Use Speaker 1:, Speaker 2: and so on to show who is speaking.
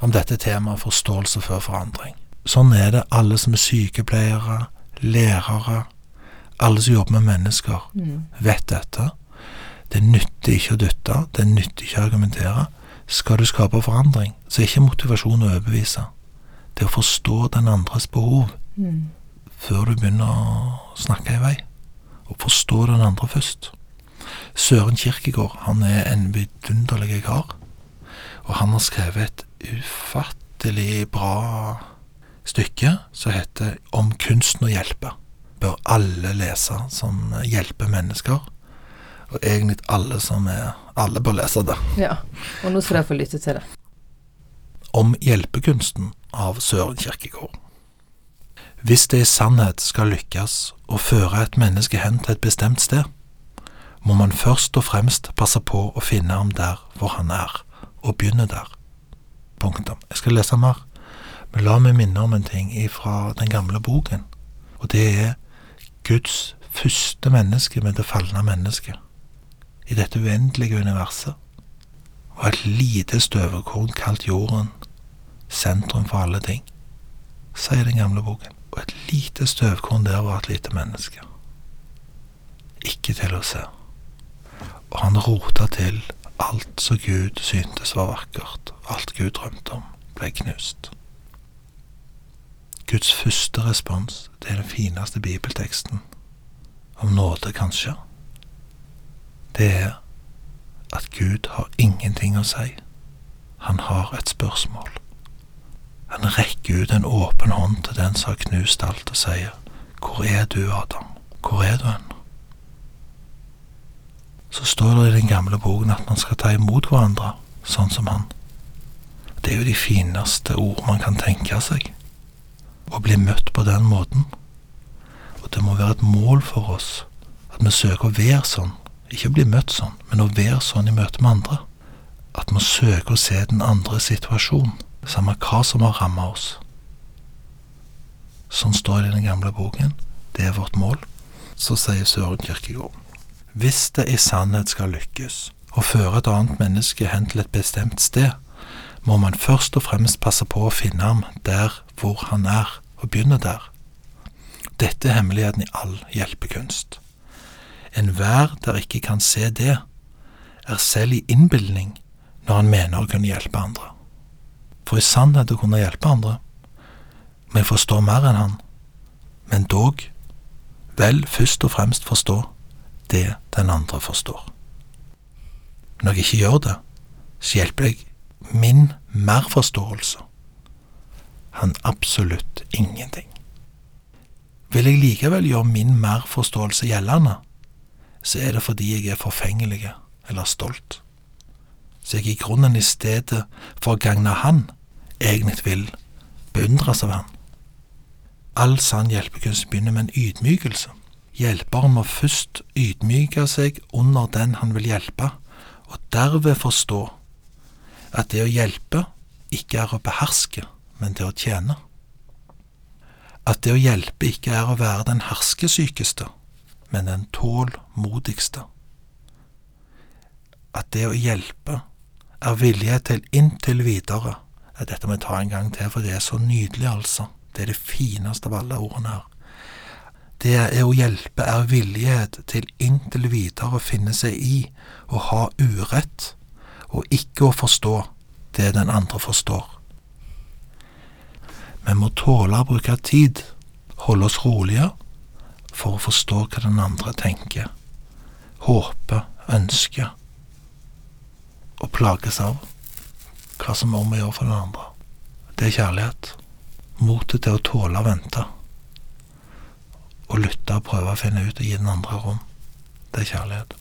Speaker 1: om dette temaet forståelse før forandring. Sånn er det alle som er sykepleiere, lærere, alle som jobber med mennesker,
Speaker 2: Mm.
Speaker 1: vet dette. Det nytter ikke å dytte, det nytter ikke å argumentere. Skal du skape forandring, så er ikke motivasjon å overbevise. Det er å forstå den andres behov
Speaker 2: Mm.
Speaker 1: før du begynner å snakke i vei. Og forstå den andre først. Søren Kirkegård, han er en vidunderlig kar. Og han har skrevet et ufattelig bra stykke som heter Om kunsten å hjelpe. Bør alle lese som hjelper mennesker. Og egentlig alle som er Alle bør lese det.
Speaker 2: Ja. Og nå skal dere få lytte til det.
Speaker 1: Om hjelpekunsten av Søren Kierkegaard. Hvis det i sannhet skal lykkes å føre et menneske hen til et bestemt sted, må man først og fremst passe på å finne ham der hvor han er, og begynne der. Punktum. Jeg skal lese mer, men la meg minne om en ting fra den gamle boken, og det er Guds første menneske med det falne mennesket i dette uendelige universet var et lite støvekorn kalt jorden sentrum for alle ting, sier den gamle boken. Og et lite støvkorn der var et lite menneske. Ikke til å se. Og han rota til alt som Gud syntes var vakkert, alt Gud drømte om, ble knust. Guds første respons til den fineste bibelteksten, om nåde kanskje, det er at Gud har ingenting å si. Han har et spørsmål. Han rekker ut en åpen hånd til den som har knust alt, og sier, Hvor er du, Adam? Hvor er du hen? Så står det i den gamle boken at man skal ta imot hverandre, sånn som han. Det er jo de fineste ord man kan tenke seg. Å bli møtt på den måten. Og det må være et mål for oss at vi søker å være sånn. Ikke å bli møtt sånn, men å være sånn i møte med andre. At vi søker å se den andre situasjonen, samme hva som har rammet oss. Sånn står det i den gamle boken. Det er vårt mål. Så sier Søren Kierkegaard. Hvis det i sannhet skal lykkes å føre et annet menneske hen til et bestemt sted, må man først og fremst passe på å finne ham der hvor han er, og begynne der. Dette er hemmeligheten i all hjelpekunst. Enhver der ikke kan se det, er selv i innbilning når han mener å kunne hjelpe andre. For i sannhet å kunne hjelpe andre, vi forstår forstå mer enn han, men dog, vel først og fremst forstå det den andre forstår. Når jeg ikke gjør det, så hjelper jeg min merforståelse han absolutt ingenting. Vil jeg likevel gjøre min merforståelse gjeldende, så er det fordi jeg er forfengelig eller stolt. Så jeg i grunnen i stedet for å gagne han, egentlig vil beundres av han. All sann hjelpekunst begynner med en ydmykelse. Hjelperen må først ydmyke seg under den han vil hjelpe, og derved forstå at det å hjelpe ikke er å beherske, men det å tjene. At det å hjelpe ikke er å være den herskesykeste, men den tålmodigste. At det å hjelpe er vilje til inntil videre. Dette må jeg ta en gang til, for det er så nydelig, altså. Det er det fineste av alle ordene her. Det er å hjelpe er villighet til inntil videre å finne seg i å ha urett, og ikke å forstå det den andre forstår. Vi må tåle å bruke tid, holde oss rolige, for å forstå hva den andre tenker, håper, ønsker, og plages av hva som er om å gjøre for den andre. Det er kjærlighet. Motet til å tåle å vente. Og lytte og prøve å finne ut og gi den andre rom. Det er kjærlighet.